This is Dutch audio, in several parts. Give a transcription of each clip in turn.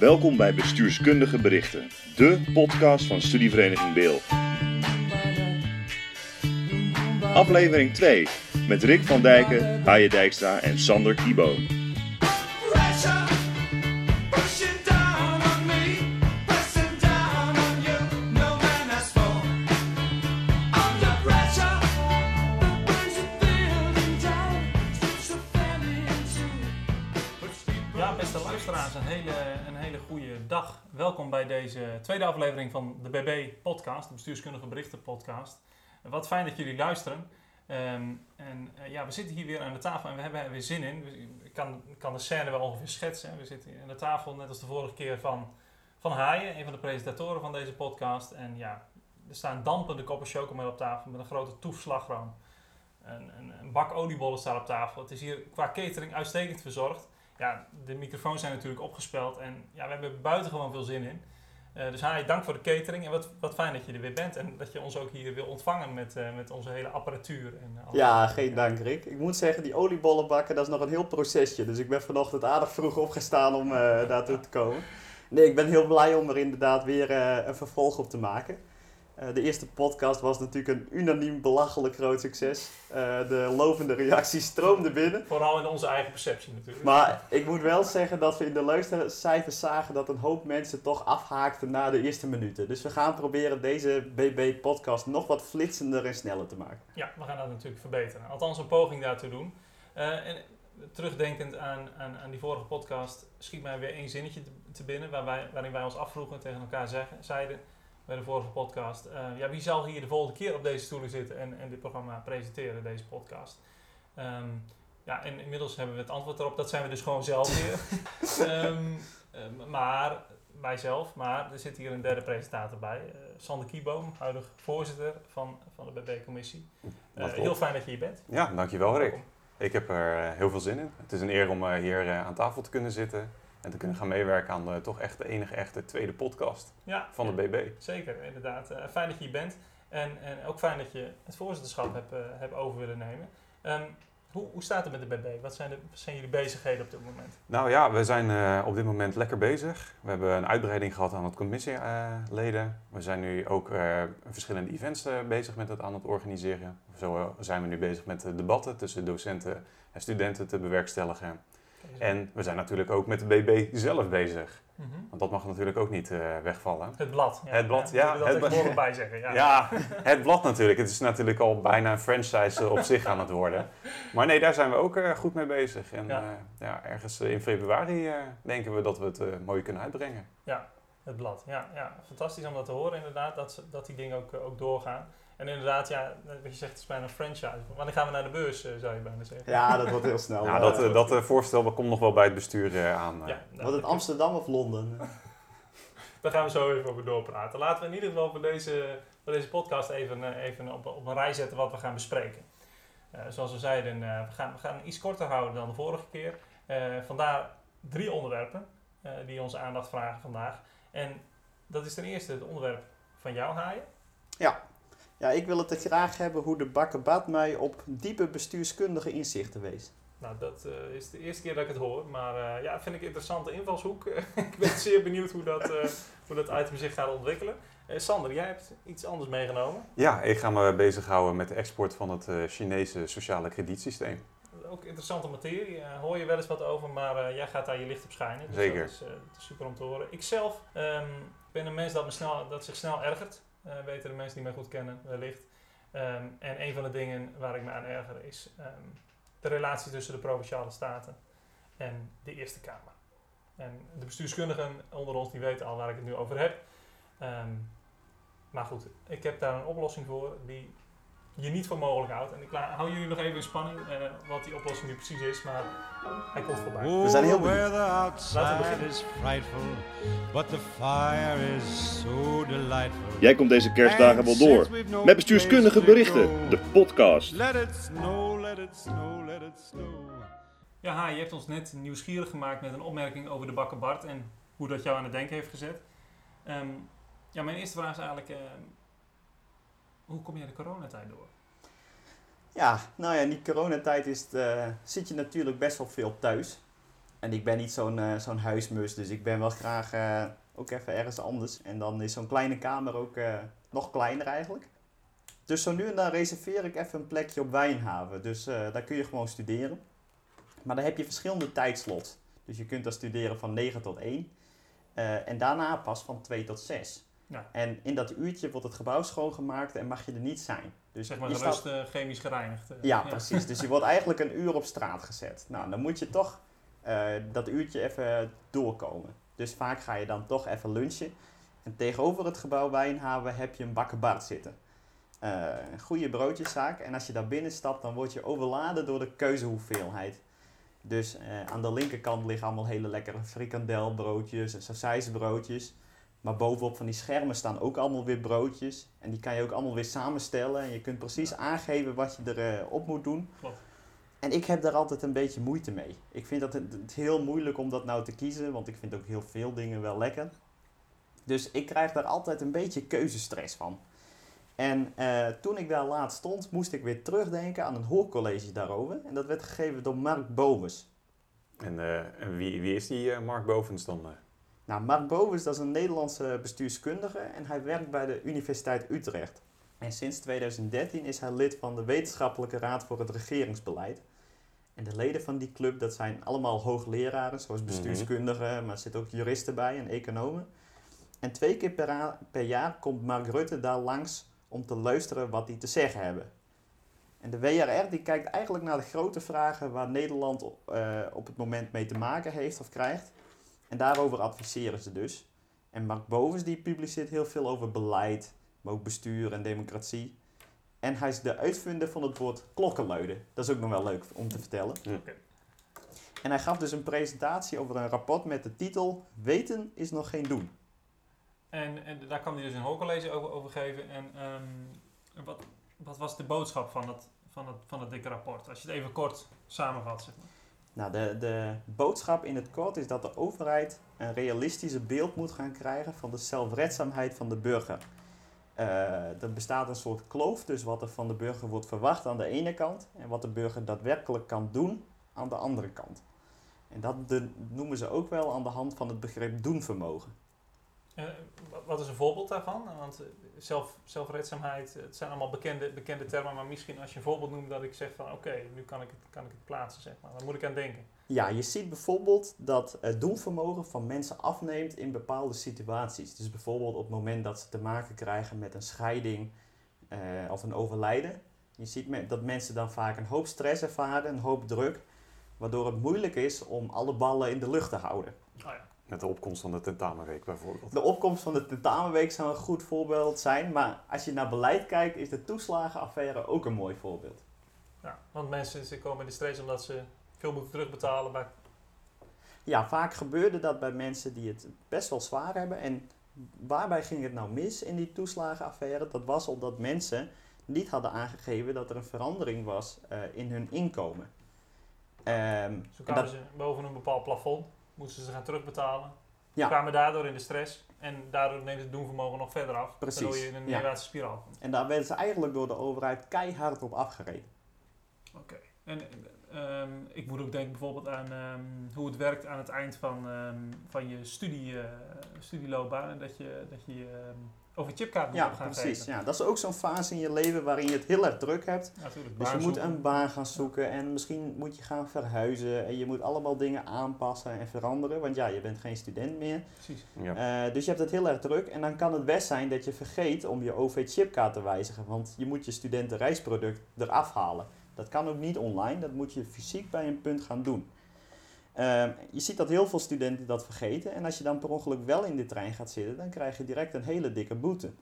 Welkom bij Bestuurskundige Berichten, de podcast van Studievereniging Beel. Aflevering 2 met Rick van Dijken, Haaie Dijkstra en Sander Kibo. Tweede aflevering van de BB-podcast, de Bestuurskundige Berichten podcast. Wat fijn dat jullie luisteren. Ehm, en eh, ja, we zitten hier weer aan de tafel en we hebben er weer zin in. Ik kan, kan de scène wel ongeveer schetsen. We zitten aan de tafel, net als de vorige keer, van, van Haaien, een van de presentatoren van deze podcast. En ja, er staan dampende koppen chocomel op tafel met een grote toefslagroom. Een, een, een bak oliebollen staat op tafel. Het is hier qua catering uitstekend verzorgd. Ja, de microfoons zijn natuurlijk opgespeld en ja, we hebben buitengewoon veel zin in. Eh, dus Hai, dank voor de catering en wat, wat fijn dat je er weer bent en dat je ons ook hier wil ontvangen met, eh, met onze hele apparatuur. En, eh. Ja, geen dank Rick. Ik moet zeggen, die oliebollen bakken, dat is nog een heel procesje. Dus ik ben vanochtend aardig vroeg opgestaan om daartoe te komen. Nee, ik ben heel blij om er inderdaad weer een vervolg op te maken. Eh, de eerste podcast was natuurlijk een unaniem belachelijk groot succes. Eh, de lovende reacties stroomden binnen. Vooral in onze eigen perceptie natuurlijk. Maar ik moet wel zeggen dat we in de luistercijfers zagen dat een hoop mensen toch afhaakten na de eerste minuten. Dus we gaan proberen deze BB-podcast nog wat flitsender en sneller te maken. Ja, we gaan dat natuurlijk verbeteren. Althans, een poging daartoe doen. Eh, en terugdenkend aan, aan, aan die vorige podcast, schiet mij weer één zinnetje te, te binnen. Waar wij, waarin wij ons afvroegen tegen elkaar zeggen, zeiden bij de vorige podcast. eh, ja, wie zal hier de volgende keer op deze stoelen zitten en, en dit programma presenteren, deze podcast? Ehm, ja, en inmiddels hebben we het antwoord erop. Dat zijn we dus gewoon zelf weer. Ehm, eh, maar, wij zelf. Maar er zit hier een derde presentator bij. eh, Sander Kieboom, huidig voorzitter van, van de BB-commissie. Eh, heel fijn dat je hier bent. Ja, dankjewel Rick. Welkom. Ik heb er heel veel zin in. Het is een eer om hier aan tafel te kunnen zitten en te kunnen gaan meewerken aan de toch echt de enige echte tweede podcast Ja, van de BB. zeker, inderdaad. Eh, fijn dat je hier bent. En, en ook fijn dat je het voorzitterschap hebt, eh, hebt over willen nemen. Ehm, hoe, hoe staat het met de BB? Wat zijn, de, wat zijn jullie bezigheden op dit moment? Nou ja, we zijn eh, op dit moment lekker bezig. We hebben een uitbreiding gehad aan het commissieleden. we zijn nu ook verschillende events bezig met het aan het organiseren. Zo zijn we nu bezig met de debatten tussen docenten en studenten te bewerkstelligen. En we zijn natuurlijk ook met de BB zelf bezig. Mhm. Want dat mag natuurlijk ook niet eh, wegvallen. Het blad. Het blad, ja, er het blad. bij zeggen. Ja. Ja, het blad natuurlijk. Het is natuurlijk al bijna een franchise eh, op zich aan het worden. Maar nee, daar zijn we ook eh, goed mee bezig. En Ja. ja. ja, ergens eh, in februari eh, denken we dat we het eh, mooi kunnen uitbrengen. Het blad, ja, ja. Fantastisch om dat te horen inderdaad, dat, dat die dingen ook, eh, ook doorgaan. En inderdaad, ja, wat je zegt, het is bijna een franchise. Wanneer gaan we naar de beurs, eh, zou je bijna zeggen. Ja, dat wordt heel snel. Nou, Eh, dat, eh, dat voorstel komt nog wel bij het bestuur eh, aan. Ja, nou, Wordt het Amsterdam of Londen? Daar gaan we zo even over doorpraten. Laten we in ieder geval voor deze, voor deze podcast even, even op, op een rij zetten wat we gaan bespreken. Eh, zoals we zeiden, eh, we, gaan, we gaan iets korter houden dan de vorige keer. Eh, vandaar drie onderwerpen eh, die onze aandacht vragen vandaag. En dat is ten eerste het onderwerp van jou, Haaien. Ja, ik wil het er graag hebben hoe de bakkenbad mij op diepe bestuurskundige inzichten wees. Nou, dat eh, is de eerste keer dat ik het hoor. Maar eh, ja, vind ik een interessante invalshoek. ik ben zeer benieuwd hoe dat, eh, hoe dat item zich gaat ontwikkelen. Eh, Sander, jij hebt iets anders meegenomen. Ja, ik ga me bezighouden met de export van het eh, Chinese sociale kredietsysteem. Ook interessante materie. hoor je wel eens wat over, maar eh, jij gaat daar je licht op schijnen. Dus Zeker. Dat is, eh, dat is super om te horen. Ik zelf ehm, ben een mens dat, me snel, dat zich snel ergert. Eh, weten de mensen die mij goed kennen, wellicht. Ehm, en een van de dingen waar ik me aan erger is ehm, de relatie tussen de Provinciale Staten en de Eerste Kamer. En de bestuurskundigen onder ons die weten al waar ik het nu over heb. Ehm, maar goed, ik heb daar een oplossing voor die je niet voor mogelijk houdt. En ik hou jullie nog even in spanning eh, wat die oplossing nu precies is, maar hij komt voorbij. We zijn heel benieuwd. Laten we beginnen. is frightful, but the fire is so delightful. Jij komt deze kerstdagen wel door. Met bestuurskundige berichten, de podcast. Let it snow, let it snow, let it snow. Ja, Ha, je hebt ons net nieuwsgierig gemaakt met een opmerking over de bakken Bart en hoe dat jou aan het denken heeft gezet. Ehm, ja, mijn eerste vraag is eigenlijk, ehm, hoe kom jij de coronatijd door? Ja, nou ja, in die coronatijd is eh, zit je natuurlijk best wel veel thuis. En ik ben niet zo'n eh, zo'n huismus, dus ik ben wel graag eh, ook even ergens anders. En dan is zo'n kleine kamer ook nog kleiner eigenlijk. Dus zo nu en dan reserveer ik even een plekje op Wijnhaven. Dus daar kun je gewoon studeren. Maar dan heb je verschillende tijdslots. Dus je kunt daar studeren van 9 tot 1. eh, en daarna pas van 2 tot 6. Ja. En in dat uurtje wordt het gebouw schoongemaakt en mag je er niet zijn. Dus Zeg maar je staat- eh, chemisch gereinigd. eh. ja, precies. Dus je wordt eigenlijk een uur op straat gezet. Nou, dan moet je toch eh, dat uurtje even doorkomen. Dus vaak ga je dan toch even lunchen. En tegenover het gebouw Wijnhaven heb je een bakkenbart zitten. Eh, een goede broodjeszaak. En als je daar binnen stapt, dan word je overladen door de keuzehoeveelheid. Dus aan de linkerkant liggen allemaal hele lekkere frikandelbroodjes en sausijsbroodjes. Maar bovenop van die schermen staan ook allemaal weer broodjes. En die kan je ook allemaal weer samenstellen. En je kunt precies aangeven wat je erop op moet doen. Klopt. En ik heb daar altijd een beetje moeite mee. Ik vind dat het, het heel moeilijk om dat nou te kiezen. Want ik vind ook heel veel dingen wel lekker. Dus ik krijg daar altijd een beetje keuzestress van. En eh, toen ik daar laatst stond, moest ik weer terugdenken aan een hoorcollege daarover. En dat werd gegeven door Mark Bovens. En, eh, en wie, wie is die eh, Mark Bovens dan? Nou, Mark Bovens dat is een Nederlandse bestuurskundige en hij werkt bij de Universiteit Utrecht. En sinds 2013 is hij lid van de Wetenschappelijke Raad voor het Regeringsbeleid. En de leden van die club, dat zijn allemaal hoogleraren, zoals bestuurskundigen, maar er zitten ook juristen bij en economen. En twee keer per jaar komt Mark Rutte daar langs om te luisteren wat die te zeggen hebben. En de WRR die kijkt eigenlijk naar de grote vragen waar Nederland eh, op het moment mee te maken heeft of krijgt. En daarover adviseren ze dus. En Mark Bovens die publiceert heel veel over beleid, maar ook bestuur en democratie. En hij is de uitvinder van het woord klokkenluiden. Dat is ook nog wel leuk om te vertellen. Oké. En hij gaf dus een presentatie over een rapport met de titel Weten is nog geen doen. En, en daar kan hij dus een hoorcollege over, over geven. En ehm, wat, wat was de boodschap van het, van, het, van het dikke rapport? Als je het even kort samenvat. Zeg maar. Nou, de, de boodschap in het kort is dat de overheid een realistische beeld moet gaan krijgen van de zelfredzaamheid van de burger. Eh, er bestaat een soort kloof tussen wat er van de burger wordt verwacht aan de ene kant en wat de burger daadwerkelijk kan doen aan de andere kant. En dat noemen ze ook wel aan de hand van het begrip doenvermogen. Eh, wa- wat is een voorbeeld daarvan? Want eh, zelf, zelfredzaamheid, het zijn allemaal bekende, bekende termen. Maar misschien als je een voorbeeld noemt dat ik zeg van oké, nu kan ik, het, kan ik het plaatsen. Zeg maar. Waar moet ik aan denken? Ja, je ziet bijvoorbeeld dat het doenvermogen van mensen afneemt in bepaalde situaties. Dus bijvoorbeeld op het moment dat ze te maken krijgen met een scheiding eh, of een overlijden. Je ziet me- dat mensen dan vaak een hoop stress ervaren, een hoop druk, waardoor het moeilijk is om alle ballen in de lucht te houden. Oh ja. Met de opkomst van de tentamenweek bijvoorbeeld. De opkomst van de tentamenweek zou een goed voorbeeld zijn, maar als je naar beleid kijkt, is de toeslagenaffaire ook een mooi voorbeeld. Ja, want mensen ze komen in de stress omdat ze veel moeten terugbetalen. Bij, Ja, vaak gebeurde dat bij mensen die het best wel zwaar hebben. En waarbij ging het nou mis in die toeslagenaffaire? Dat was omdat mensen niet hadden aangegeven dat er een verandering was eh, in hun inkomen. Ehm, zo en kwamen dat- ze boven een bepaald plafond, moesten ze gaan terugbetalen. Ja. Kwamen daardoor in de stress en daardoor neemt het doenvermogen nog verder af. Precies, Waardoor je in een ja. neerwaartse spiraal komt. en daar werden ze eigenlijk door de overheid keihard op afgereden. Oké. En ehm, ik moet ook denken bijvoorbeeld aan ehm, hoe het werkt aan het eind van, ehm, van je studie, eh, studieloopbaan. En dat je, dat je over chipkaart Ja, gaan precies. geven. Ja, dat is ook zo'n fase in je leven waarin je het heel erg druk hebt. Natuurlijk. Dus je moet zoeken. een baan gaan zoeken en misschien moet je gaan verhuizen. En je moet allemaal dingen aanpassen en veranderen, want ja, je bent geen student meer. Precies. Ja. Eh, dus je hebt het heel erg druk en dan kan het best zijn dat je vergeet om je OV-chipkaart te wijzigen, want je moet je studentenreisproduct eraf halen. Dat kan ook niet online, dat moet je fysiek bij een punt gaan doen. Ehm, je ziet dat heel veel studenten dat vergeten en als je dan per ongeluk wel in de trein gaat zitten, dan krijg je direct een hele dikke boete.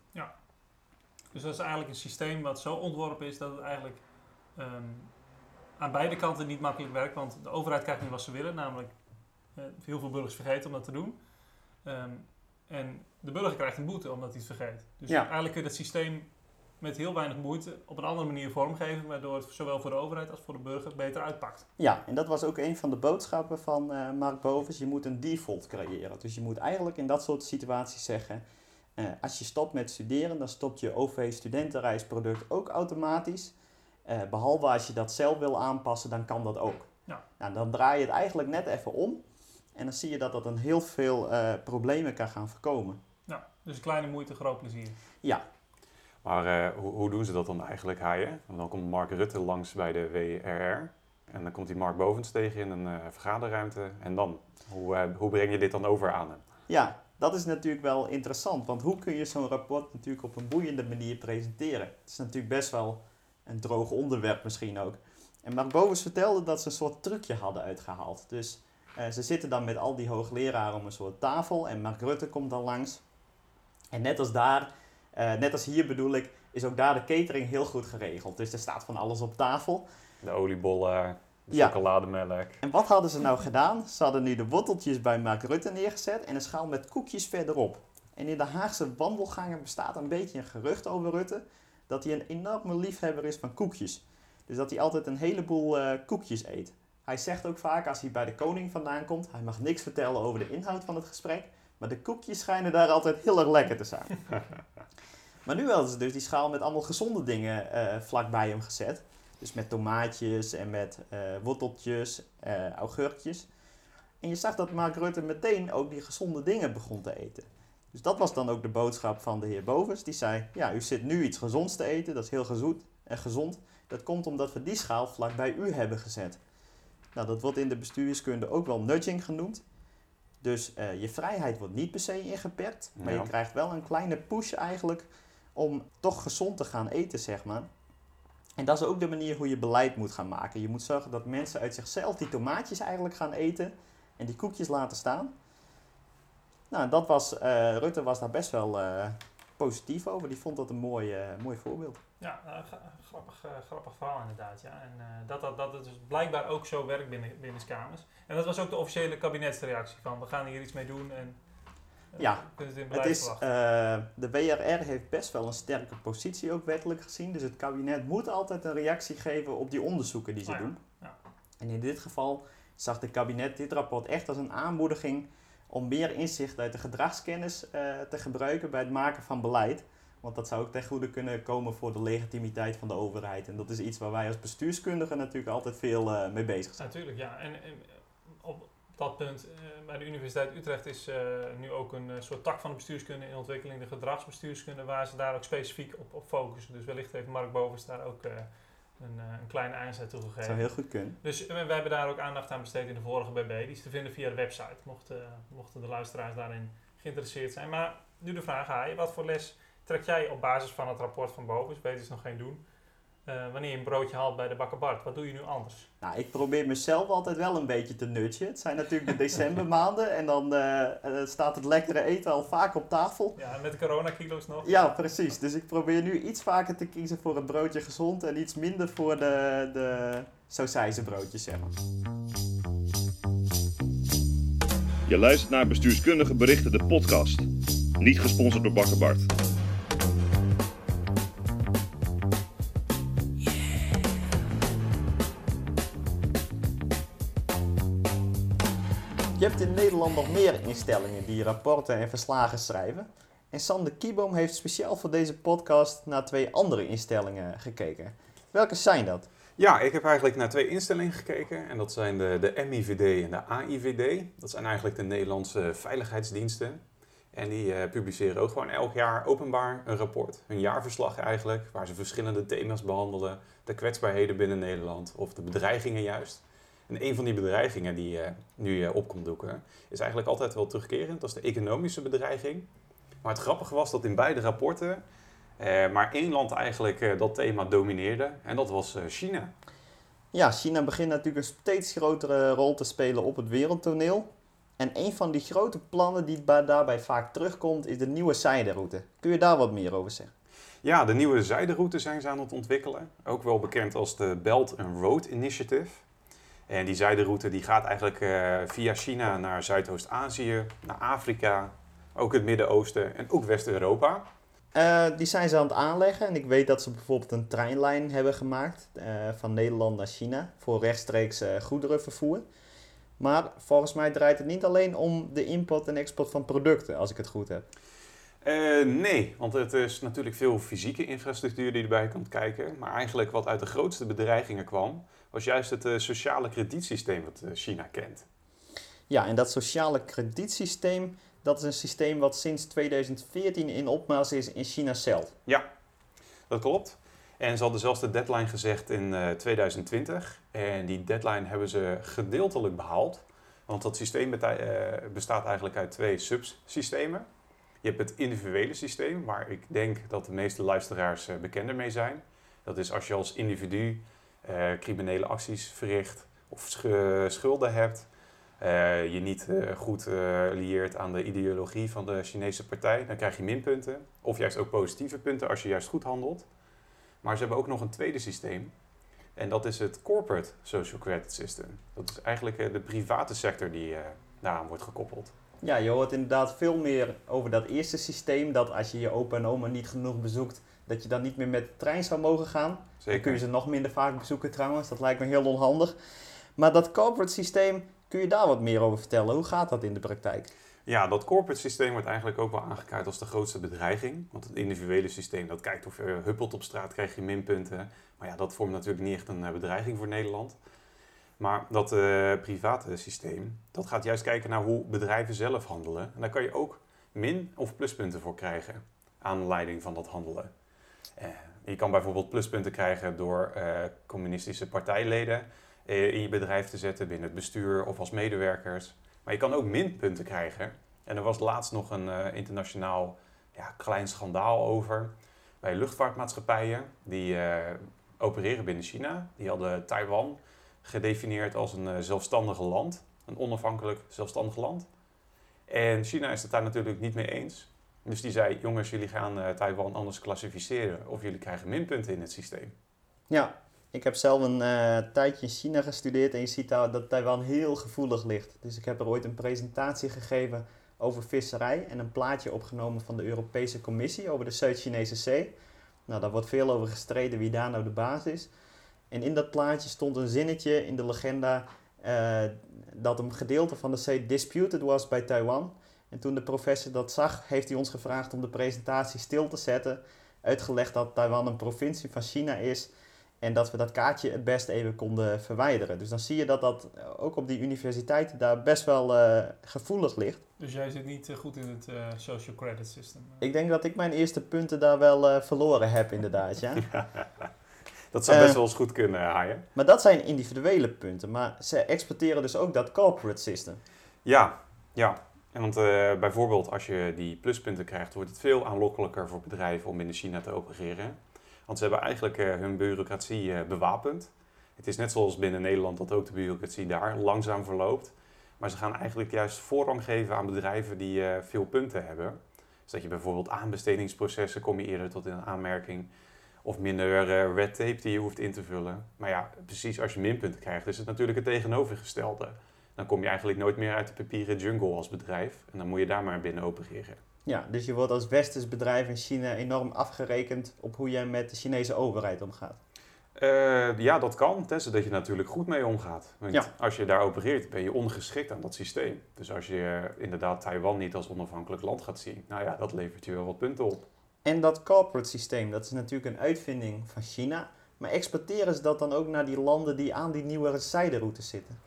Dus dat is eigenlijk een systeem wat zo ontworpen is dat het eigenlijk ehm, aan beide kanten niet makkelijk werkt. Want de overheid krijgt niet wat ze willen, namelijk eh, heel veel burgers vergeten om dat te doen. Ehm, en de burger krijgt een boete omdat hij het vergeet. Dus Ja. eigenlijk kun je dat systeem met heel weinig moeite op een andere manier vormgeven, waardoor het zowel voor de overheid als voor de burger beter uitpakt. Ja, en dat was ook een van de boodschappen van eh, Mark Bovens. Je moet een default creëren. Dus je moet eigenlijk in dat soort situaties zeggen... eh, als je stopt met studeren, dan stopt je OV-studentenreisproduct ook automatisch. Eh, behalve als je dat zelf wil aanpassen, dan kan dat ook. Ja. Nou, dan draai je het eigenlijk net even om. En dan zie je dat dat een heel veel problemen kan gaan voorkomen. Ja, dus kleine moeite, groot plezier. Ja, Maar eh, hoe, hoe doen ze dat dan eigenlijk, haaien? Want dan komt Mark Rutte langs bij de WRR. En dan komt die Mark Bovens tegen in een eh, vergaderruimte. En dan, hoe, eh, hoe breng je dit dan over aan hem? Ja, dat is natuurlijk wel interessant. Want hoe kun je zo'n rapport natuurlijk op een boeiende manier presenteren? Het is natuurlijk best wel een droog onderwerp misschien ook. En Mark Bovens vertelde dat ze een soort trucje hadden uitgehaald. Dus ze zitten dan met al die hoogleraren om een soort tafel en Mark Rutte komt dan langs. En net als daar, eh, net als hier bedoel ik, is ook daar de catering heel goed geregeld. Dus er staat van alles op tafel. De oliebollen, de Ja. chocolademelk. En wat hadden ze nou gedaan? Ze hadden nu de worteltjes bij Mark Rutte neergezet en een schaal met koekjes verderop. En in de Haagse wandelgangen bestaat een beetje een gerucht over Rutte dat hij een enorme liefhebber is van koekjes. Dus dat hij altijd een heleboel eh, koekjes eet. Hij zegt ook vaak als hij bij de koning vandaan komt, hij mag niks vertellen over de inhoud van het gesprek, maar de koekjes schijnen daar altijd heel erg lekker te zijn. maar nu hadden ze dus die schaal met allemaal gezonde dingen eh vlak bij hem gezet. Dus met tomaatjes en met eh, worteltjes, eh, augurkjes. En je zag dat Mark Rutte meteen ook die gezonde dingen begon te eten. Dus dat was dan ook de boodschap van de heer Bovens. Die zei, ja, u zit nu iets gezonds te eten, dat is heel gezoet en gezond. Dat komt omdat we die schaal vlak bij u hebben gezet. Nou, dat wordt in de bestuurskunde ook wel nudging genoemd. Dus eh, je vrijheid wordt niet per se ingeperkt, maar Ja. je krijgt wel een kleine push eigenlijk om toch gezond te gaan eten, zeg maar. En dat is ook de manier hoe je beleid moet gaan maken. Je moet zorgen dat mensen uit zichzelf die tomaatjes eigenlijk gaan eten en die koekjes laten staan. Nou, dat was, eh, Rutte was daar best wel eh, positief over. Die vond dat een mooi, mooi voorbeeld. Ja, eh, gra- grappig, eh, grappig verhaal inderdaad. Ja. En eh, dat, dat, dat het dus blijkbaar ook zo werkt binnen, binnen kamers. En dat was ook de officiële kabinetsreactie van we gaan hier iets mee doen en Ja, het is, eh, de WRR heeft best wel een sterke positie ook wettelijk gezien. Dus het kabinet moet altijd een reactie geven op die onderzoeken die ze Oh ja, doen. ja. En in dit geval zag het kabinet dit rapport echt als een aanmoediging om meer inzicht uit de gedragskennis te gebruiken bij het maken van beleid. Want dat zou ook ten goede kunnen komen voor de legitimiteit van de overheid. En dat is iets waar wij als bestuurskundigen natuurlijk altijd veel eh, mee bezig zijn. Natuurlijk, ja. En, en op dat punt, eh, bij de Universiteit Utrecht is eh, nu ook een soort tak van de bestuurskunde in ontwikkeling, de gedragsbestuurskunde, waar ze daar ook specifiek op, op focussen. Dus wellicht heeft Mark Bovens daar ook een, een kleine aanzet toe Dat gegeven. zou heel goed kunnen. Dus wij hebben daar ook aandacht aan besteed in de vorige BB. Die is te vinden via de website, mochten, mochten de luisteraars daarin geïnteresseerd zijn. Maar nu de vraag, wat voor les trek jij op basis van het rapport van Bovens, weet is nog geen doen, eh, wanneer je een broodje haalt bij de bakker Bart? Wat doe je nu anders? Nou, ik probeer mezelf altijd wel een beetje te nudgen. Het zijn natuurlijk de decembermaanden en dan eh, eh, staat het lekkere eten al vaak op tafel. Ja, en met de coronakilo's nog? Ja, precies. Dus ik probeer nu iets vaker te kiezen voor het broodje gezond en iets minder voor de, de sausijzen broodjes, zeg maar. Je luistert naar Bestuurskundige Berichten, de podcast. Niet gesponsord door Bakker Bart. Je hebt in Nederland nog meer instellingen die rapporten en verslagen schrijven. En Sander Kieboom heeft speciaal voor deze podcast naar twee andere instellingen gekeken. Welke zijn dat? Ja, ik heb eigenlijk naar twee instellingen gekeken. En dat zijn de, de MIVD en de AIVD. Dat zijn eigenlijk de Nederlandse veiligheidsdiensten. En die eh, publiceren ook gewoon elk jaar openbaar een rapport. Hun jaarverslag eigenlijk, waar ze verschillende thema's behandelen. De kwetsbaarheden binnen Nederland of de bedreigingen juist. En een van die bedreigingen die eh, nu eh, op komt doeken, is eigenlijk altijd wel terugkerend. Dat is de economische bedreiging. Maar het grappige was dat in beide rapporten eh, maar één land eigenlijk eh, dat thema domineerde. En dat was eh, China. Ja, China begint natuurlijk een steeds grotere rol te spelen op het wereldtoneel. En een van die grote plannen die daarbij vaak terugkomt, is de nieuwe zijderoute. Kun je daar wat meer over zeggen? Ja, de nieuwe zijderoute zijn ze aan het ontwikkelen. Ook wel bekend als de Belt and Road Initiative. En die zijderoute die gaat eigenlijk eh, via China naar Zuidoost-Azië, naar Afrika, ook het Midden-Oosten en ook West-Europa. Eh, die zijn ze aan het aanleggen en ik weet dat ze bijvoorbeeld een treinlijn hebben gemaakt eh, van Nederland naar China voor rechtstreeks goederenvervoer. Maar volgens mij draait het niet alleen om de import en export van producten, als ik het goed heb. Nee, want het is natuurlijk veel fysieke infrastructuur die erbij komt kijken. Maar eigenlijk wat uit de grootste bedreigingen kwam, was juist het eh, sociale kredietsysteem wat eh, China kent. Ja, en dat sociale kredietsysteem, dat is een systeem wat sinds 2014 in opmars is in China zelf. Dat klopt. En ze hadden zelfs de deadline gezegd in eh, 2020. En die deadline hebben ze gedeeltelijk behaald. Want dat systeem eh, bestaat eigenlijk uit twee subsystemen. Je hebt het individuele systeem, waar ik denk dat de meeste luisteraars eh, bekender mee zijn. Dat is als je als individu eh, criminele acties verricht of sch- schulden hebt. eh, je niet eh, goed eh lieert aan de ideologie van de Chinese partij, dan krijg je minpunten. Of juist ook positieve punten als je juist goed handelt. Maar ze hebben ook nog een tweede systeem. En dat is het Corporate Social Credit System. Dat is eigenlijk eh, de private sector die eh, daaraan wordt gekoppeld. Ja, je hoort inderdaad veel meer over dat eerste systeem, dat als je je opa en oma niet genoeg bezoekt, dat je dan niet meer met de trein zou mogen gaan. Dan Zeker. kun je ze nog minder vaak bezoeken trouwens, dat lijkt me heel onhandig. Maar dat corporate systeem, kun je daar wat meer over vertellen? Hoe gaat dat in de praktijk? Ja, dat corporate systeem wordt eigenlijk ook wel aangekaart als de grootste bedreiging. Want het individuele systeem, dat kijkt of je huppelt op straat, krijg je minpunten. Maar ja, dat vormt natuurlijk niet echt een eh, bedreiging voor Nederland. Maar dat eh, private systeem, dat gaat juist kijken naar hoe bedrijven zelf handelen. En daar kan je ook min- of pluspunten voor krijgen, aanleiding van dat handelen. Eh, je kan bijvoorbeeld pluspunten krijgen door eh, communistische partijleden eh, in je bedrijf te zetten, binnen het bestuur of als medewerkers. Maar je kan ook minpunten krijgen. En er was laatst nog een internationaal ja, klein schandaal over. Bij luchtvaartmaatschappijen die opereren binnen China. Die hadden Taiwan gedefinieerd als een zelfstandig land. Een onafhankelijk zelfstandig land. En China is het daar natuurlijk niet mee eens. Dus die zei, jongens, jullie gaan eh, Taiwan anders klassificeren. Of jullie krijgen minpunten in het systeem. Ja, ik heb zelf een eh, tijdje in China gestudeerd en je ziet dat Taiwan heel gevoelig ligt. Dus ik heb er ooit een presentatie gegeven over visserij en een plaatje opgenomen van de Europese Commissie over de Zuid-Chinese Zee. Nou, daar wordt veel over gestreden wie daar nou de baas is. En in dat plaatje stond een zinnetje in de legenda eh, dat een gedeelte van de zee disputed was bij Taiwan. En toen de professor dat zag, heeft hij ons gevraagd om de presentatie stil te zetten. Uitgelegd dat Taiwan een provincie van China is en dat we dat kaartje het best even konden verwijderen. Dus dan zie je dat dat eh, ook op die universiteiten daar best wel eh, gevoelig ligt. Dus jij zit niet eh, goed in het eh, social credit system. Ik denk dat ik mijn eerste punten daar wel eh, verloren heb inderdaad, ja. Dat zou best wel eens goed kunnen, Haaien. Maar dat zijn individuele punten. Maar ze exporteren dus ook dat corporate system. Ja, ja. Want eh, bijvoorbeeld als je die pluspunten krijgt, wordt het veel aanlokkelijker voor bedrijven om in China te opereren. Want ze hebben eigenlijk eh, hun bureaucratie eh, bewapend. Het is net zoals binnen Nederland dat ook de bureaucratie daar langzaam verloopt. Maar ze gaan eigenlijk juist voorrang geven aan bedrijven die veel punten hebben. Dus dat je bijvoorbeeld aanbestedingsprocessen kom je eerder tot in aanmerking. Of minder red tape die je hoeft in te vullen. Maar ja, precies als je minpunten krijgt, is het natuurlijk het tegenovergestelde. Dan kom je eigenlijk nooit meer uit de papieren jungle als bedrijf. En dan moet je daar maar binnen opereren. Ja, dus je wordt als westers bedrijf in China enorm afgerekend op hoe jij met de Chinese overheid omgaat. Eh, ja, dat kan, tenzij dat je natuurlijk goed mee omgaat. Want Ja. als je daar opereert, ben je ongeschikt aan dat systeem. Dus als je inderdaad Taiwan niet als onafhankelijk land gaat zien, nou ja, dat levert je wel wat punten op. En dat corporate systeem, dat is natuurlijk een uitvinding van China. Maar exporteren ze dat dan ook naar die landen die aan die nieuwe zijderoutes zitten?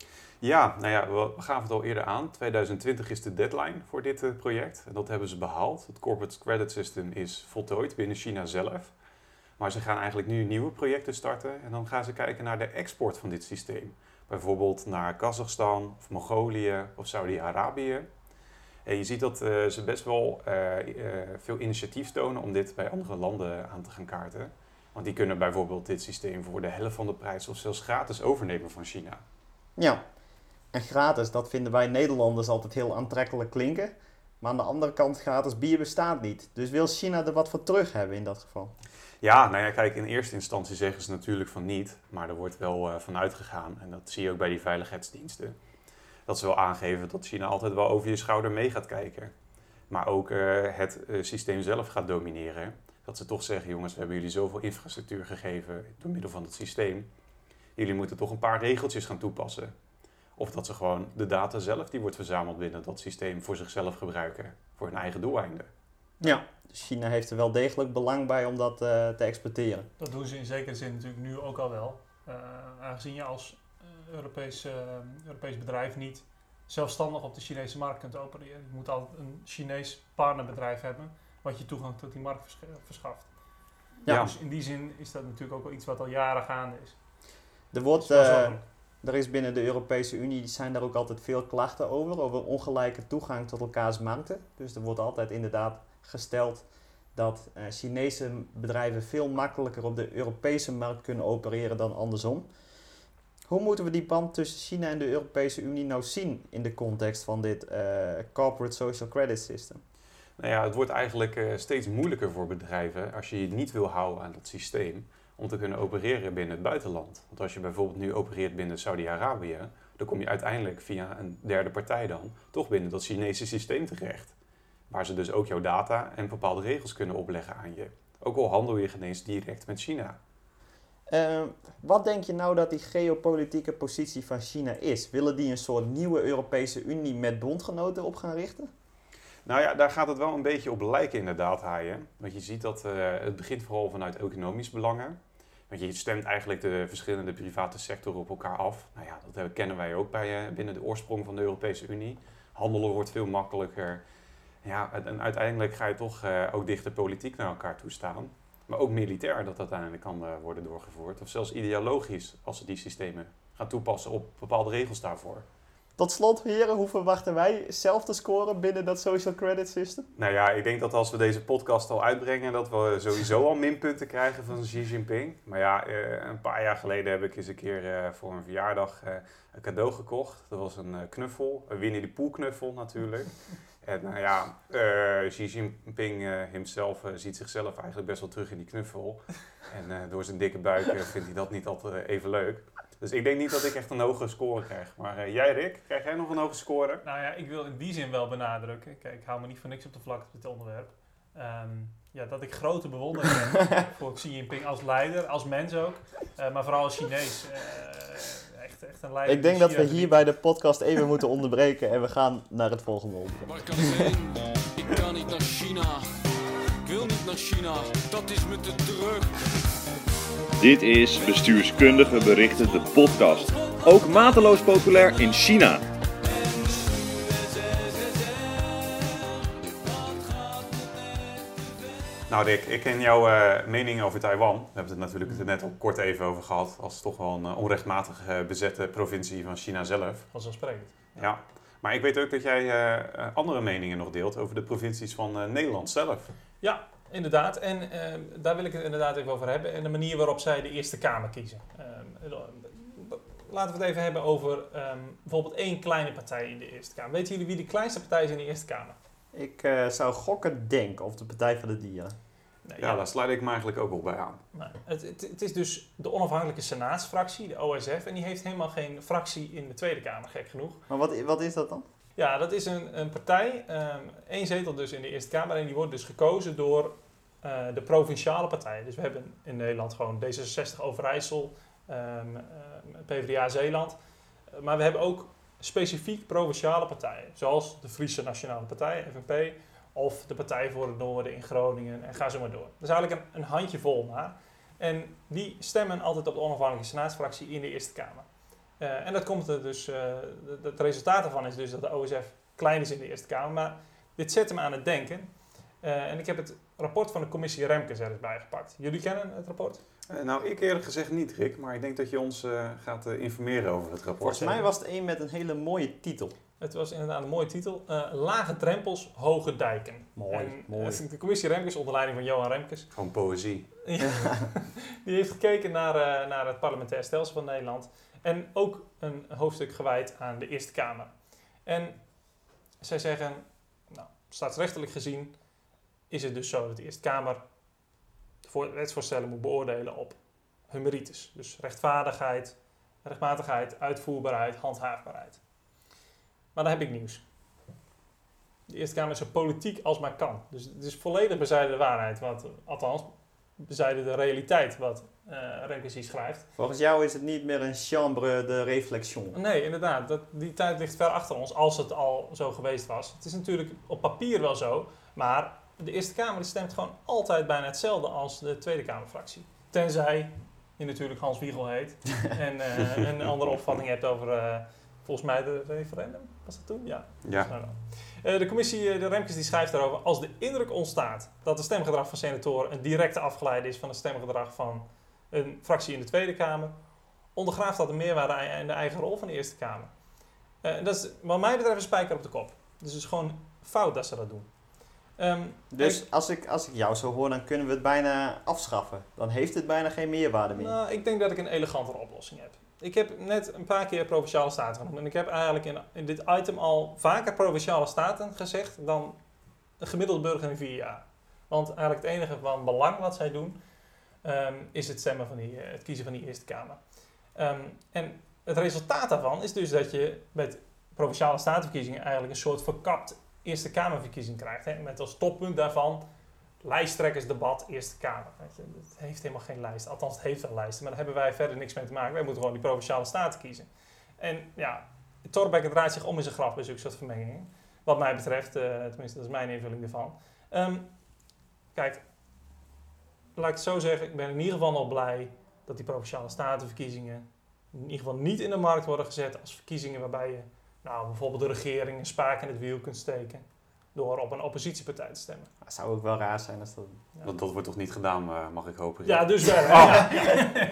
Ja, nou ja, we gaven het al eerder aan. 2020 is de deadline voor dit eh, project. En dat hebben ze behaald. Het Corporate Credit System is voltooid binnen China zelf. Maar ze gaan eigenlijk nu nieuwe projecten starten. En dan gaan ze kijken naar de export van dit systeem. Bijvoorbeeld naar Kazachstan of Mongolië of Saudi-Arabië. En je ziet dat eh, ze best wel eh, veel initiatief tonen om dit bij andere landen aan te gaan kaarten. Want die kunnen bijvoorbeeld dit systeem voor de helft van de prijs of zelfs gratis overnemen van China. Ja, en gratis, dat vinden wij Nederlanders altijd heel aantrekkelijk klinken. Maar aan de andere kant, gratis bier bestaat niet. Dus wil China er wat voor terug hebben in dat geval? Ja, nou ja, kijk, in eerste instantie zeggen ze natuurlijk van niet, maar er wordt wel eh, van uitgegaan, en dat zie je ook bij die veiligheidsdiensten, dat ze wel aangeven dat China altijd wel over je schouder mee gaat kijken. Maar ook eh, het eh, systeem zelf gaat domineren. Dat ze toch zeggen, jongens, we hebben jullie zoveel infrastructuur gegeven door middel van het systeem. Jullie moeten toch een paar regeltjes gaan toepassen. Of dat ze gewoon de data zelf die wordt verzameld binnen dat systeem voor zichzelf gebruiken, voor hun eigen doeleinden. Ja, dus China heeft er wel degelijk belang bij om dat eh, te exporteren. Dat doen ze in zekere zin natuurlijk nu ook al wel. Eh, aangezien je als eh, Europees, eh, Europees bedrijf niet zelfstandig op de Chinese markt kunt opereren. Je moet altijd een Chinees partnerbedrijf hebben wat je toegang tot die markt vers- verschaft. Ja. Dus in die zin is dat natuurlijk ook wel iets wat al jaren gaande is. Er, wordt, is eh. Er is binnen de Europese Unie zijn daar ook altijd veel klachten over, over ongelijke toegang tot elkaars markten. Dus er wordt altijd inderdaad gesteld dat eh, Chinese bedrijven veel makkelijker op de Europese markt kunnen opereren dan andersom. Hoe moeten we die band tussen China en de Europese Unie nou zien in de context van dit eh, Corporate Social Credit System? Nou ja, het wordt eigenlijk eh, steeds moeilijker voor bedrijven als je je niet wil houden aan dat systeem om te kunnen opereren binnen het buitenland. Want als je bijvoorbeeld nu opereert binnen Saudi-Arabië, dan kom je uiteindelijk via een derde partij dan toch binnen dat Chinese systeem terecht. Waar ze dus ook jouw data en bepaalde regels kunnen opleggen aan je. Ook al handel je geen eens direct met China. Eh, wat denk je nou dat die geopolitieke positie van China is? Willen die een soort nieuwe Europese Unie met bondgenoten op gaan richten? Nou ja, daar gaat het wel een beetje op lijken inderdaad, Haaien. Want je ziet dat eh, het begint vooral vanuit economisch belangen. Want je stemt eigenlijk de verschillende private sectoren op elkaar af. Nou ja, dat kennen wij ook bij, eh, binnen de oorsprong van de Europese Unie. Handelen wordt veel makkelijker. Ja, en, uiteindelijk ga je toch eh, ook dichter politiek naar elkaar toe staan. Maar ook militair dat uiteindelijk kan eh, worden doorgevoerd. Of zelfs ideologisch als ze die systemen gaan toepassen op bepaalde regels daarvoor. Tot slot, heren, hoe verwachten wij zelf te scoren binnen dat social credit system? Nou ja, ik denk dat als we deze podcast al uitbrengen, dat we sowieso al minpunten krijgen van Xi Jinping. Maar ja, eh, een paar jaar geleden heb ik eens een keer eh, voor een verjaardag eh, een cadeau gekocht. Dat was een knuffel, een Winnie de Pooh knuffel natuurlijk. En nou ja, Xi Jinping hemzelf eh, ziet zichzelf eigenlijk best wel terug in die knuffel. En door zijn dikke buik vindt hij dat niet altijd even leuk. Dus ik denk niet dat ik echt een hoge score krijg. Maar eh, jij Rick, krijg jij nog een hoge score? Nou ja, ik wil in die zin wel benadrukken. Kijk, ik hou me niet voor niks op de vlakte op dit onderwerp. Ehm, ja, dat ik grote bewondering heb voor Xi Jinping als leider, als mens ook. Eh, maar vooral als Chinees. Eh, echt, echt een leider. Ik denk dat we hier bij de podcast even moeten onderbreken en we gaan naar het volgende onderwerp. Waar kan ik heen? Ik kan niet naar China. Ik wil niet naar China. Dat is me te druk. Dit is Bestuurskundige Berichten, de podcast. Ook mateloos populair in China. Nou Rick, ik ken jouw eh, mening over Taiwan. We hebben het natuurlijk er net al kort even over gehad. Als toch wel een eh, onrechtmatig eh, bezette provincie van China zelf. Vanzelfsprekend. Ja. Maar ik weet ook dat jij andere meningen nog deelt over de provincies van eh, Nederland zelf. Ja, inderdaad. En eh, daar wil ik het inderdaad even over hebben. En de manier waarop zij de Eerste Kamer kiezen. Ehm, laten we het even hebben over ehm, bijvoorbeeld één kleine partij in de Eerste Kamer. Weten jullie wie de kleinste partij is in de Eerste Kamer? Ik eh, zou gokken denken of de Partij van de Dieren. Nee, Ja, daar sluit ik me eigenlijk ook wel bij aan. Nee, het, het, het is dus de onafhankelijke senaatsfractie, de OSF. En die heeft helemaal geen fractie in de Tweede Kamer, gek genoeg. Maar wat, wat is dat dan? Ja, dat is een, een partij, ehm één zetel dus in de Eerste Kamer. En die wordt dus gekozen door eh, de provinciale partijen. Dus we hebben in Nederland gewoon D66 Overijssel, ehm, ehm, PvdA Zeeland. Eh, maar we hebben ook specifiek provinciale partijen. Zoals de Friese Nationale Partij, FNP. Of de Partij voor het Noorden in Groningen. En ga zo maar door. Dat is eigenlijk een, een handjevol maar. En die stemmen altijd op de onafhankelijke senaatsfractie in de Eerste Kamer. Eh, en dat komt er dus, het resultaat daarvan is dus dat de OSF klein is in de Eerste Kamer. Maar dit zet hem aan het denken. En ik heb het rapport van de commissie Remkes er eens bij gepakt. Jullie kennen het rapport? Eh, nou, ik eerlijk gezegd niet, Rick. Maar ik denk dat je ons eh, gaat eh, informeren over het rapport. Volgens mij was het een met een hele mooie titel. Het was inderdaad een mooie titel. Eh, Lage drempels, hoge dijken. Mooi, En, mooi. de commissie Remkes, onder leiding van Johan Remkes, Gewoon poëzie. die heeft gekeken naar, eh, naar het parlementair stelsel van Nederland. En ook een hoofdstuk gewijd aan de Eerste Kamer. En zij zeggen, nou, staatsrechtelijk gezien is het dus zo dat de Eerste Kamer de voor- wetsvoorstellen moet beoordelen op hun merites. Dus rechtvaardigheid, rechtmatigheid, uitvoerbaarheid, handhaafbaarheid. Maar dan heb ik nieuws. De Eerste Kamer is zo politiek als maar kan. Dus het is volledig bezijden de waarheid. Wat, althans, bezijden de realiteit wat eh Remkes hier schrijft. Volgens jou is het niet meer een chambre de réflexion. Nee, inderdaad. Dat, die tijd ligt ver achter ons, als het al zo geweest was. Het is natuurlijk op papier wel zo, maar de Eerste Kamer die stemt gewoon altijd bijna hetzelfde als de Tweede Kamerfractie. Tenzij je natuurlijk Hans Wiegel heet en eh, een andere opvatting hebt over eh, volgens mij de referendum. Was dat toen? Ja. Ja. Nou, nou. Eh, de commissie, de Remkes, die schrijft daarover. Als de indruk ontstaat dat het stemgedrag van senatoren een directe afgeleide is van het stemgedrag van een fractie in de Tweede Kamer, ondergraaft dat de meerwaarde en de eigen rol van de Eerste Kamer. En dat is wat mij betreft een spijker op de kop. Dus het is gewoon fout dat ze dat doen. Ehm, Dus als ik, als ik jou zo hoor, dan kunnen we het bijna afschaffen. Dan heeft het bijna geen meerwaarde meer. Nou, ik denk dat ik een elegantere oplossing heb. Ik heb net een paar keer provinciale staten genoemd. En ik heb eigenlijk in, in dit item al vaker provinciale staten gezegd dan de gemiddelde burger in vier jaar. Want eigenlijk het enige van belang wat zij doen, ehm, is het, stemmen van die, het kiezen van die Eerste Kamer. Ehm, en het resultaat daarvan is dus dat je met provinciale statenverkiezingen eigenlijk een soort verkapt Eerste Kamerverkiezing krijgt. Hè? Met als toppunt daarvan lijsttrekkersdebat Eerste Kamer. Het heeft helemaal geen lijst. Althans, het heeft wel lijsten, maar daar hebben wij verder niks mee te maken. Wij moeten gewoon die provinciale staten kiezen. En ja, Torbekke draait zich om in zijn graf bij zulke soort vermengingen. Wat mij betreft, eh, tenminste, dat is mijn invulling ervan. Ehm, kijk, laat ik het zo zeggen, ik ben in ieder geval nog blij dat die provinciale statenverkiezingen in ieder geval niet in de markt worden gezet als verkiezingen waarbij je nou, bijvoorbeeld de regering een spaak in het wiel kunt steken door op een oppositiepartij te stemmen. Het zou ook wel raar zijn als dat... Ja. Want dat wordt toch niet gedaan, mag ik hopen. Ja, dus wel. Oh.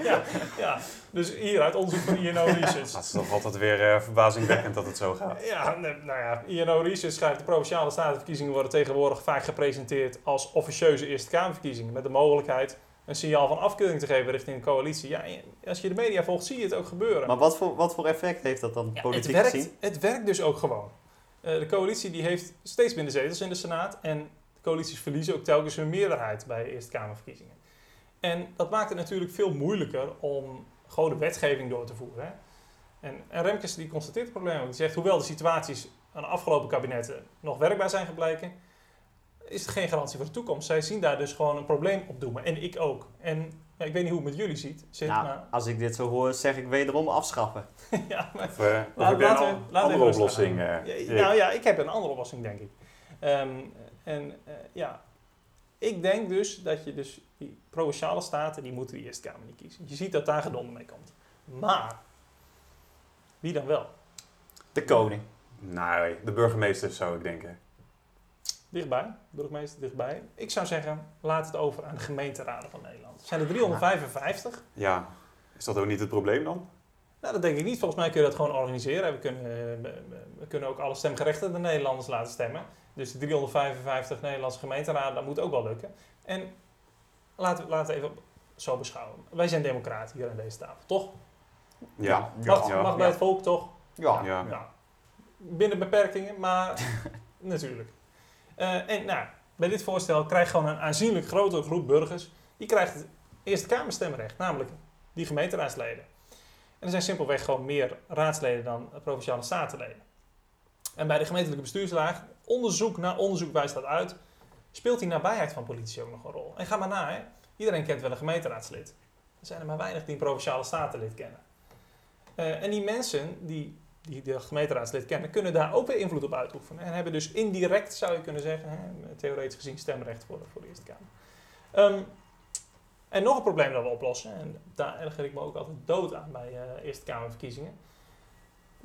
ja, ja, dus hier uit onderzoek van INO Research. Dat is toch altijd weer eh, verbazingwekkend dat het zo gaat. Ja, nee, nou ja, INO Research schrijft de provinciale statenverkiezingen worden tegenwoordig vaak gepresenteerd als officieuze Eerste Kamerverkiezingen. Met de mogelijkheid een signaal van afkeuring te geven richting een coalitie. Ja, als je de media volgt, zie je het ook gebeuren. Maar wat voor, wat voor effect heeft dat dan Ja, het, politiek werkt, gezien? het werkt dus ook gewoon. Eh, de coalitie die heeft steeds minder zetels in de Senaat. En de coalities verliezen ook telkens hun meerderheid bij de Eerste Kamerverkiezingen. En dat maakt het natuurlijk veel moeilijker om gewoon de wetgeving door te voeren. Hè? En, en Remkes die constateert het probleem ook. Die zegt, hoewel de situaties aan de afgelopen kabinetten nog werkbaar zijn gebleken, is het geen garantie voor de toekomst. Zij zien daar dus gewoon een probleem op doemen. En ik ook. En ja, ik weet niet hoe het met jullie ziet. Zit, Nou, maar, als ik dit zo hoor, zeg ik wederom afschaffen. ja, maar Of, eh, of Laat- heb jij laten een we- laten we andere oplossing? eh, Ja, nou ja, ik heb een andere oplossing, denk ik. Ehm, en eh, ja, ik denk dus dat je dus die provinciale staten, die moeten de Eerste Kamer niet kiezen. Je ziet dat daar gedonder mee komt. Maar, wie dan wel? De koning. Nee, de burgemeester zou ik denken. Dichtbij, burgemeester dichtbij. Ik zou zeggen, laat het over aan de gemeenteraden van Nederland. Er zijn er 355. Ja, is dat ook niet het probleem dan? Nou, dat denk ik niet. Volgens mij kun je dat gewoon organiseren. We kunnen, eh, we, kunnen ook alle stemgerechtigde Nederlanders laten stemmen. Dus de 355 Nederlandse gemeenteraden, dat moet ook wel lukken. En laten we laten we even zo beschouwen. Wij zijn democraten hier aan deze tafel, toch? Ja. Mag, ja. mag bij het volk, toch? Ja. Ja. Ja. Binnen beperkingen, maar natuurlijk. Eh, en nou, bij dit voorstel krijgt gewoon een aanzienlijk grotere groep burgers, die krijgt het Eerste Kamerstemrecht, namelijk die gemeenteraadsleden. En er zijn simpelweg gewoon meer raadsleden dan provinciale statenleden. En bij de gemeentelijke bestuurslaag, onderzoek na onderzoek wijst dat uit, speelt die nabijheid van politici ook nog een rol. En ga maar na, iedereen kent wel een gemeenteraadslid. Er zijn er maar weinig die een provinciale statenlid kennen. Eh, en die mensen die die de gemeenteraadslid kennen, kunnen daar ook weer invloed op uitoefenen. En hebben dus indirect, zou je kunnen zeggen, hè, theoretisch gezien stemrecht voor, voor de Eerste Kamer. Ehm, en nog een probleem dat we oplossen, en daar erger ik me ook altijd dood aan bij eh, Eerste Kamerverkiezingen.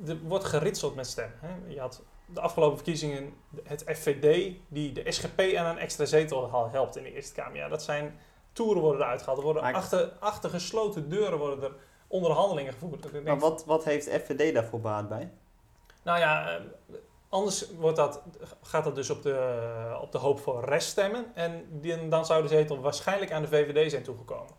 Er wordt geritseld met stemmen. Hè. Je had de afgelopen verkiezingen het FVD, die de SGP aan een extra zetel hel- helpt in de Eerste Kamer. Ja, dat zijn toeren worden eruit gehaald. Er worden achter, achter gesloten deuren worden er onderhandelingen gevoerd. Denk Maar wat, wat heeft FVD daarvoor baat bij? nou ja, eh, anders wordt dat, gaat dat dus op de, op de hoop voor reststemmen. En die, dan zou de zetel waarschijnlijk aan de VVD zijn toegekomen.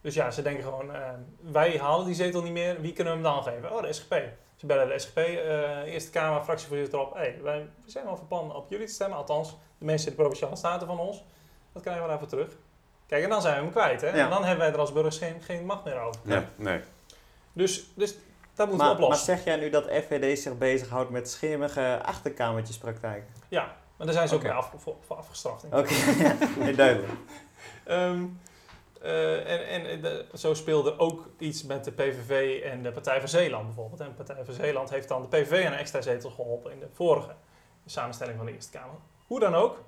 Dus ja, ze denken gewoon, eh, wij halen die zetel niet meer, wie kunnen we hem dan geven? Oh, de SGP. Ze bellen de SGP, eh, Eerste Kamer, fractievoorzitter op. Hey, wij zijn wel van plan op jullie te stemmen, althans de mensen in de Provinciale Staten van ons. Dat krijgen we daarvoor terug. Kijk, en dan zijn we hem kwijt. Hè? Ja. En dan hebben wij er als burgers geen, geen macht meer over. Nee, nee. Dus, dus dat moeten we Maar, maar oplossen. zeg jij nu dat FVD zich bezighoudt met schimmige achterkamertjespraktijken? Ja, maar daar zijn ze ook weer af, voor, voor afgestraft. denk Oké, ik. ja, duidelijk. Ehm, eh, en en de- zo speelde ook iets met de PVV en de Partij voor Zeeland bijvoorbeeld. En de Partij voor Zeeland heeft dan de PVV aan een extra zetel geholpen in de vorige samenstelling van de Eerste Kamer. Hoe dan ook,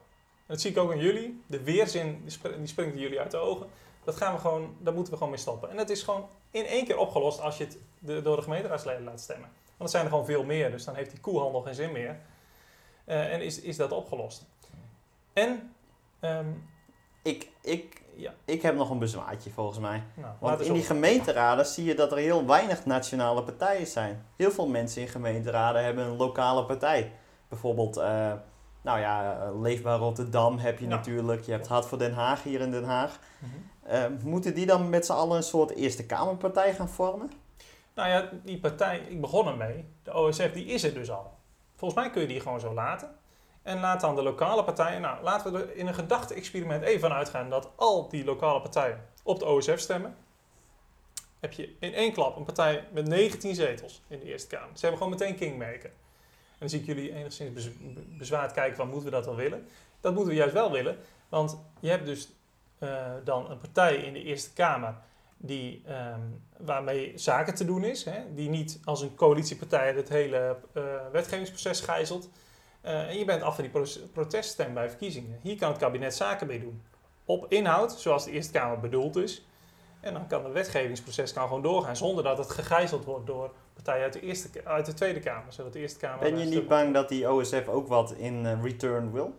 dat zie ik ook aan jullie, de weerzin die spr- die springt jullie uit de ogen. Dat gaan we gewoon, daar moeten we gewoon mee stoppen. En het is gewoon in één keer opgelost als je het de- door de gemeenteraadsleden laat stemmen. Want er zijn er gewoon veel meer, dus dan heeft die koehandel geen zin meer. Eh, en is, is dat opgelost. En, ehm, Ik, ik, ja, ik heb nog een bezwaartje volgens mij. nou, Want in die gemeenteraden zie je dat er heel weinig nationale partijen zijn. Heel veel mensen in gemeenteraden hebben een lokale partij. Bijvoorbeeld, eh, nou ja, eh, Leefbaar Rotterdam heb je Ja. natuurlijk. Je hebt Hart voor Den Haag hier in Den Haag. Mhm. Eh, moeten die dan met z'n allen een soort Eerste Kamerpartij gaan vormen? Nou ja, die partij, ik begon ermee, de OSF, die is er dus al. Volgens mij kun je die gewoon zo laten. En laat dan de lokale partijen, nou laten we er in een gedachte-experiment even uitgaan dat al die lokale partijen op de OSF stemmen. Heb je in één klap een partij met 19 zetels in de Eerste Kamer. Ze hebben gewoon meteen kingmaker. Dan zie ik jullie enigszins bez- be- bezwaard kijken van moeten we dat wel willen. Dat moeten we juist wel willen, want je hebt dus eh, dan een partij in de Eerste Kamer die, ehm, waarmee zaken te doen is. Hè? Die niet als een coalitiepartij het hele eh, wetgevingsproces gijzelt. Eh, en je bent af van die pro- proteststem bij verkiezingen. Hier kan het kabinet zaken mee doen. Op inhoud, zoals de Eerste Kamer bedoeld is. En dan kan het wetgevingsproces kan gewoon doorgaan zonder dat het gegijzeld wordt door partijen uit de, eerste, uit de Tweede Kamer. Zodat de Eerste Kamer... Ben je niet bang dat die OSF ook wat in eh, return wil?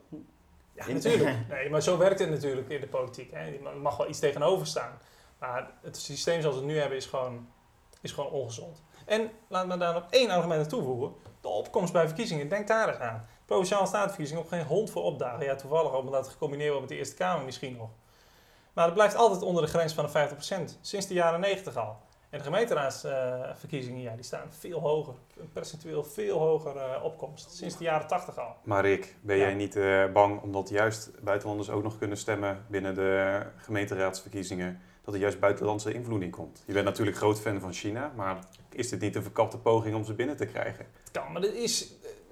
Ja, In- natuurlijk. Nee, maar zo werkt het natuurlijk in de politiek. Hè. Er mag wel iets tegenover staan. Maar het systeem zoals we het nu hebben is gewoon, is gewoon ongezond. En laat me daar nog één argument aan toevoegen. De opkomst bij verkiezingen, denk daar eens aan. Provinciale statenverkiezingen op geen hond voor opdagen. Ja, toevallig ook omdat het gecombineerd wordt met de Eerste Kamer misschien nog. Maar het blijft altijd onder de grens van de 50%. Sinds de jaren 90 al. En de gemeenteraadsverkiezingen, ja, die staan veel hoger. Percentueel veel hoger eh, opkomst. Sinds de jaren 80 al. Maar Rick, ben Ja. jij niet eh, bang omdat juist buitenlanders ook nog kunnen stemmen binnen de gemeenteraadsverkiezingen, dat er juist buitenlandse invloed in komt? Je bent natuurlijk groot fan van China, maar is dit niet een verkapte poging om ze binnen te krijgen? Het kan, maar dat is,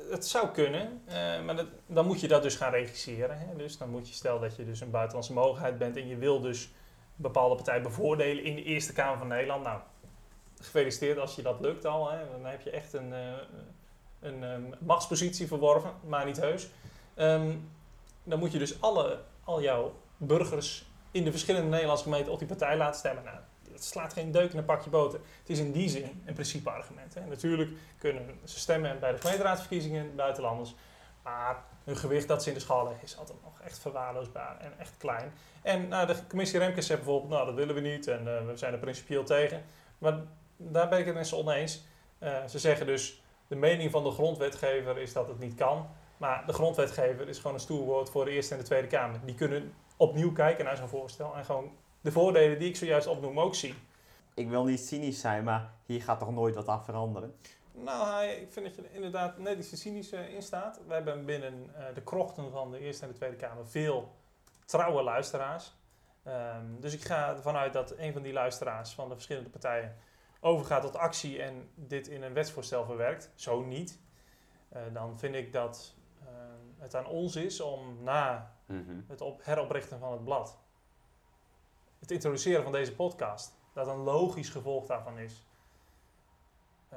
het zou kunnen. eh, maar dat, dan moet je dat dus gaan regisseren. Hè? Dus dan moet je, stel dat je dus een buitenlandse mogelijkheid bent en je wil dus een bepaalde partij bevoordelen in de Eerste Kamer van Nederland. Nou, gefeliciteerd als je dat lukt al. Hè? Dan heb je echt een, eh, een ehm, machtspositie verworven, maar niet heus. Ehm, dan moet je dus alle, al jouw burgers in de verschillende Nederlandse gemeenten op die partij laten stemmen. Nou, dat slaat geen deuk in een pakje boter. Het is in die zin een principeargument. Hè. Natuurlijk kunnen ze stemmen bij de gemeenteraadsverkiezingen, buitenlanders. Maar hun gewicht dat ze in de schaal leggen is altijd nog echt verwaarloosbaar en echt klein. En nou, de commissie Remkes zegt bijvoorbeeld, nou dat willen we niet en eh, we zijn er principieel tegen. Maar daar ben ik het met ze oneens. Eh, ze zeggen dus, de mening van de grondwetgever is dat het niet kan. Maar de grondwetgever is gewoon een stoer woord voor de Eerste en de Tweede Kamer. Die kunnen opnieuw kijken naar zo'n voorstel en gewoon de voordelen die ik zojuist opnoem ook zien. Ik wil niet cynisch zijn, maar hier gaat toch nooit wat aan veranderen? Nou, ik vind dat je er inderdaad net iets te cynisch eh, in staat. We hebben binnen eh, de krochten van de Eerste en de Tweede Kamer veel trouwe luisteraars. Ehm, dus ik ga ervan uit dat een van die luisteraars van de verschillende partijen overgaat tot actie en dit in een wetsvoorstel verwerkt. Zo niet. Eh, dan vind ik dat eh, het aan ons is om na Mhm. het op, heroprichten van het blad, het introduceren van deze podcast, dat een logisch gevolg daarvan is.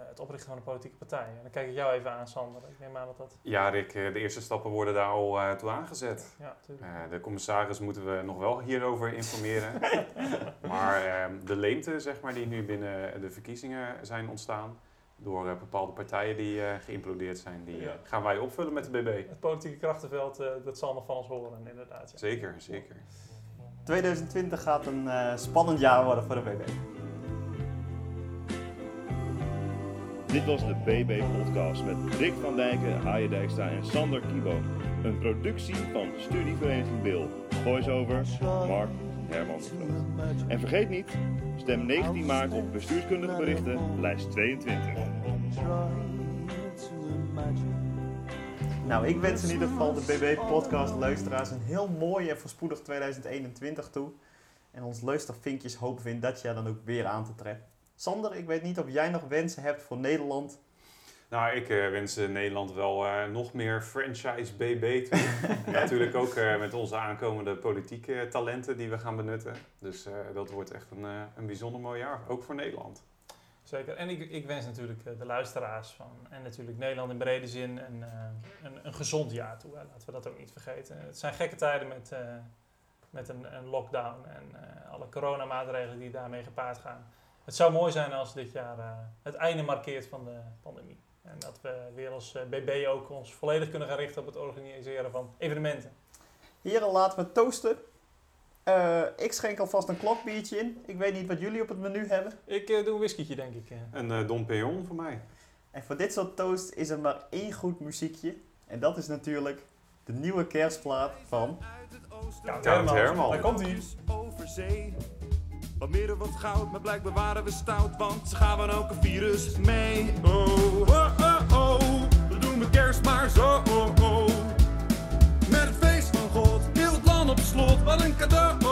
Eh, het oprichten van een politieke partij. En dan kijk ik jou even aan, Sander. Ik neem aan dat dat... Ja, Rick, eh, de eerste stappen worden daar al eh, toe aangezet. Ja, tuurlijk. Eh, de commissaris moeten we nog wel hierover informeren. maar ehm, de leemte zeg maar, die nu binnen de verkiezingen zijn ontstaan door bepaalde partijen die eh, geïmplodeerd zijn, die Ja. gaan wij opvullen met de BB. Het politieke krachtenveld, eh, dat zal nog van ons horen, inderdaad. Ja. Zeker, zeker. 2020 gaat een eh, spannend jaar worden voor de BB. Dit was de BB-podcast met Rick van Dijken, Haaien Dijkstra en Sander Kibo. Een productie van Studievereniging Bil. Voice-over Mark Herman. En vergeet niet, stem 19 maart op bestuurskundige berichten, lijst 22. Nou, ik wens in ieder geval de BB-podcast luisteraars een heel mooi en voorspoedig 2021 toe. En ons luistervinkjes hopen we in dat jaar dan ook weer aan te treffen. Sander, ik weet niet of jij nog wensen hebt voor Nederland. Nou, ik eh, wens eh, Nederland wel eh, nog meer franchise BB toe. Natuurlijk ook eh, met onze aankomende politieke talenten die we gaan benutten. Dus eh, dat wordt echt een, eh, een bijzonder mooi jaar, ook voor Nederland. Zeker. En ik, ik wens natuurlijk de luisteraars van, en natuurlijk Nederland in brede zin, een, eh, een, een gezond jaar toe. Hè. Laten we dat ook niet vergeten. Het zijn gekke tijden met, eh, met een, een lockdown en eh, alle coronamaatregelen die daarmee gepaard gaan. Het zou mooi zijn als dit jaar eh, het einde markeert van de pandemie. En dat we weer als eh, BB ook ons volledig kunnen gaan richten op het organiseren van evenementen. Heren, laten we toasten. Eh, ik schenk alvast een klokbiertje in. Ik weet niet wat jullie op het menu hebben. Ik eh, doe een whiskietje, denk ik. eh. Een eh Dom Perignon voor mij. En voor dit soort toast is er maar één goed muziekje. En dat is natuurlijk de nieuwe kerstplaat van... Count Count Herman. Daar komt hij. over zee. Wat meer wat goud, maar blijkbaar waren we stout, want ze gaan ook een virus mee. Oh, oh, oh, oh, we doen de kerst maar zo, oh, oh. Met het feest van God, heel het land op slot, wat een cadeau,